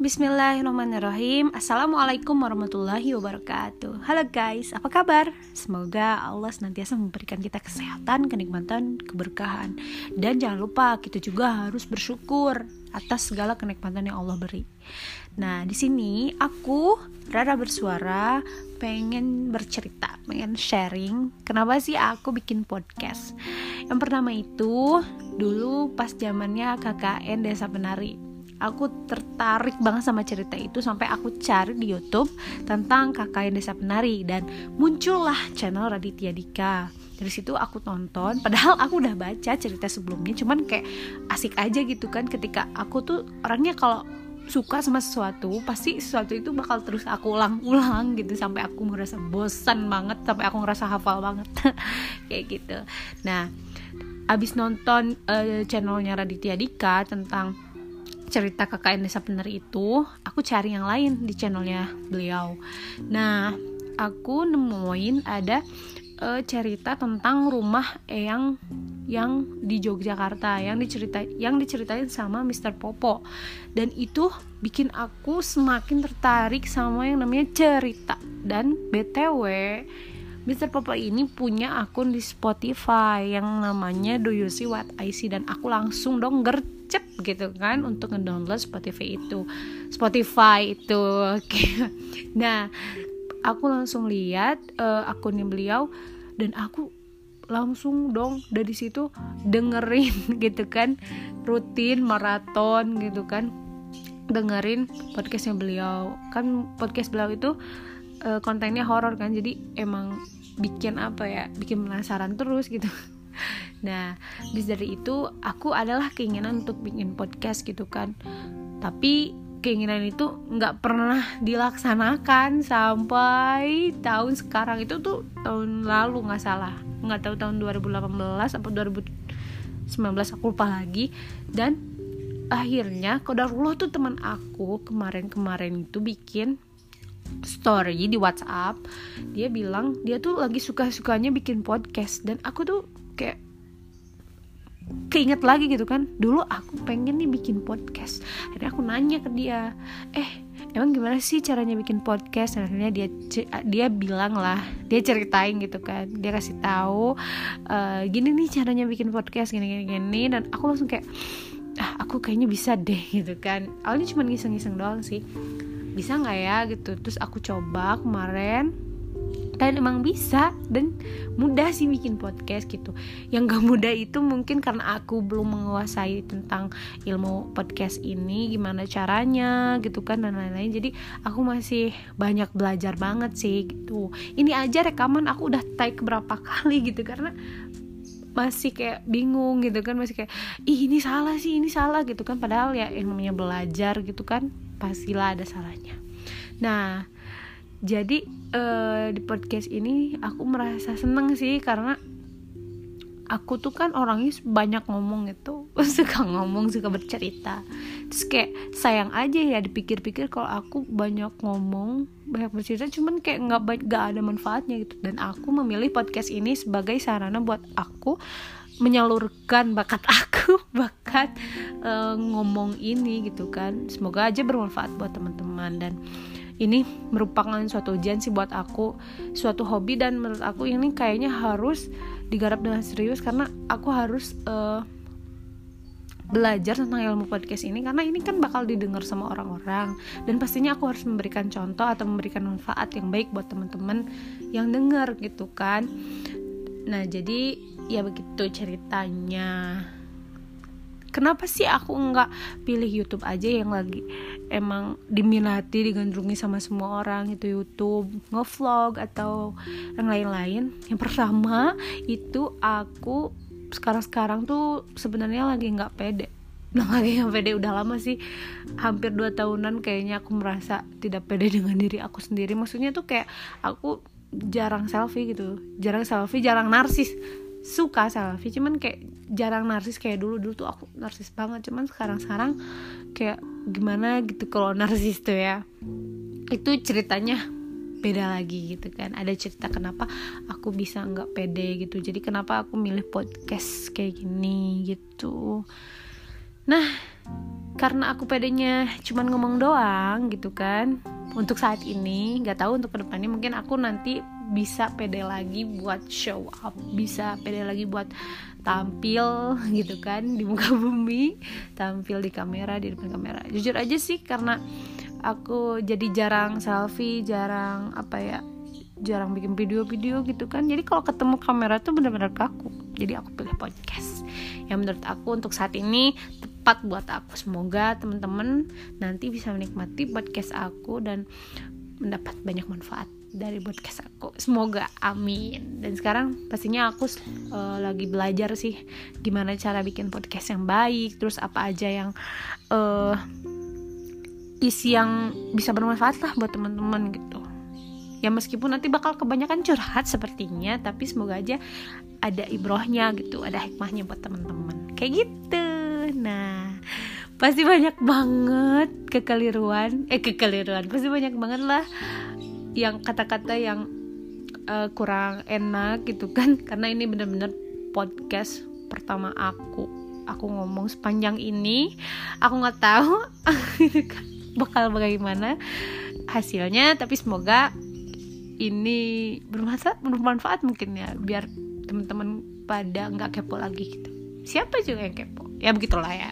Bismillahirrahmanirrahim. Assalamualaikum warahmatullahi wabarakatuh. Halo guys, apa kabar? Semoga Allah senantiasa memberikan kita kesehatan, kenikmatan, keberkahan. Dan jangan lupa kita juga harus bersyukur atas segala kenikmatan yang Allah beri. Nah di sini aku Rara bersuara pengen bercerita, pengen sharing Kenapa sih aku bikin podcast. Yang pertama itu dulu pas zamannya KKN Desa Penari aku tertarik banget sama cerita itu sampai aku cari di YouTube tentang KKN Desa Penari dan muncullah channel Raditya Dika. Dari situ aku tonton padahal aku udah baca cerita sebelumnya cuman kayak asik aja gitu kan. Ketika aku tuh orangnya kalau suka sama sesuatu pasti sesuatu itu bakal terus aku ulang-ulang gitu sampai aku ngerasa bosan banget sampai aku ngerasa hafal banget. Kayak gitu. Nah abis nonton uh, channelnya Raditya Dika tentang cerita KKN Desa Penari itu aku cari yang lain di channelnya beliau nah aku nemuin ada uh, cerita tentang rumah yang yang di Yogyakarta yang dicerita yang diceritain sama Mr. Popo dan itu bikin aku semakin tertarik sama yang namanya cerita dan btw Mr. Popo ini punya akun di Spotify yang namanya Do You See What I See? Dan aku langsung dong gercep gitu kan untuk ngedownload Spotify itu. Spotify itu nah aku langsung lihat uh, akunnya beliau dan aku langsung dong dari situ dengerin gitu kan. Rutin maraton gitu kan. Dengerin podcastnya beliau. Kan podcast beliau itu uh, kontennya horor kan. Jadi emang bikin apa ya bikin penasaran terus gitu. Nah bis dari itu aku adalah keinginan untuk bikin podcast gitu kan. Tapi keinginan itu nggak pernah dilaksanakan sampai tahun sekarang. Itu tuh tahun lalu nggak salah. Nggak tahu tahun 2018 atau 2019 aku lupa lagi. Dan akhirnya kodarullah tuh teman aku kemarin-kemarin itu bikin story di WhatsApp dia bilang dia tuh lagi suka-sukanya bikin podcast dan aku tuh kayak keinget lagi gitu kan. Dulu aku pengen nih bikin podcast. Akhirnya aku nanya ke dia eh emang gimana sih caranya bikin podcast? Dan akhirnya dia dia bilang lah dia ceritain gitu kan. Dia kasih tahu uh, gini nih caranya bikin podcast gini gini gini. Dan aku langsung kayak ah aku kayaknya bisa deh gitu kan. Awalnya cuma ngiseng-ngiseng doang sih bisa nggak ya gitu. Terus aku coba kemarin dan emang bisa dan mudah sih bikin podcast gitu. Yang gak mudah itu mungkin karena aku belum menguasai tentang ilmu podcast ini gimana caranya gitu kan dan lain-lain. Jadi aku masih banyak belajar banget sih gitu. Ini aja rekaman aku udah take berapa kali gitu. Karena masih kayak bingung gitu kan masih kayak ih ini salah sih ini salah gitu kan. Padahal ya yang namanya belajar gitu kan pastilah ada salahnya. Nah jadi uh, di podcast ini aku merasa seneng sih karena aku tuh kan orangnya banyak ngomong itu suka ngomong suka bercerita terus kayak sayang aja ya dipikir-pikir kalau aku banyak ngomong banyak bercerita cuman kayak nggak nggak ada manfaatnya gitu. Dan aku memilih podcast ini sebagai sarana buat aku menyalurkan bakat aku bakat uh, ngomong ini gitu kan. Semoga aja bermanfaat buat teman-teman. Dan ini merupakan suatu ujian sih buat aku suatu hobi dan menurut aku ini kayaknya harus digarap dengan serius karena aku harus uh, belajar tentang ilmu podcast ini karena ini kan bakal didengar sama orang-orang. Dan pastinya aku harus memberikan contoh atau memberikan manfaat yang baik buat teman-teman yang dengar gitu kan. Nah jadi ya begitu ceritanya. Kenapa sih aku nggak pilih YouTube aja yang lagi emang diminati digandrungi sama semua orang itu YouTube ngevlog atau yang lain-lain? Yang pertama itu aku sekarang-sekarang tuh sebenarnya lagi nggak pede. Nah lagi nggak pede. Udah lama sih. Hampir dua tahunan kayaknya aku merasa tidak pede dengan diri aku sendiri. Maksudnya tuh kayak aku jarang selfie gitu. Jarang selfie jarang narsis. Suka selfie cuman kayak jarang narsis kayak dulu. Dulu tuh aku narsis banget. Cuman sekarang sekarang kayak gimana gitu kalau narsis tuh ya. Itu ceritanya beda lagi gitu kan. Ada cerita kenapa aku bisa nggak pede gitu. Jadi kenapa aku milih podcast kayak gini gitu. Nah karena aku pedenya cuman ngomong doang gitu kan. Untuk saat ini nggak tahu untuk ke depannya. Mungkin aku nanti bisa pede lagi buat show up bisa pede lagi buat tampil gitu kan di muka bumi tampil di kamera di depan kamera. Jujur aja sih karena aku jadi jarang selfie jarang apa ya jarang bikin video-video gitu kan. Jadi kalau ketemu kamera tuh bener-bener kaku. Jadi aku pilih podcast. Yang menurut aku untuk saat ini tepat buat aku. Semoga teman-teman nanti bisa menikmati podcast aku dan mendapat banyak manfaat dari podcast aku. Semoga amin. Dan sekarang pastinya aku uh, lagi belajar sih gimana cara bikin podcast yang baik terus apa aja yang uh, isi yang bisa bermanfaat lah buat teman-teman gitu. Ya meskipun nanti bakal kebanyakan curhat sepertinya tapi semoga aja ada ibrohnya gitu ada hikmahnya buat teman-teman. Kayak gitu. Nah pasti banyak banget kekeliruan eh kekeliruan. Pasti banyak banget lah yang kata-kata yang uh, kurang enak gitu kan. Karena ini bener-bener podcast pertama aku. Aku ngomong sepanjang ini. Aku nggak tahu. Gitu kan bakal bagaimana hasilnya tapi semoga ini bermanfaat bermanfaat mungkin ya biar teman-teman pada nggak kepo lagi gitu. Siapa juga yang kepo? Ya begitulah ya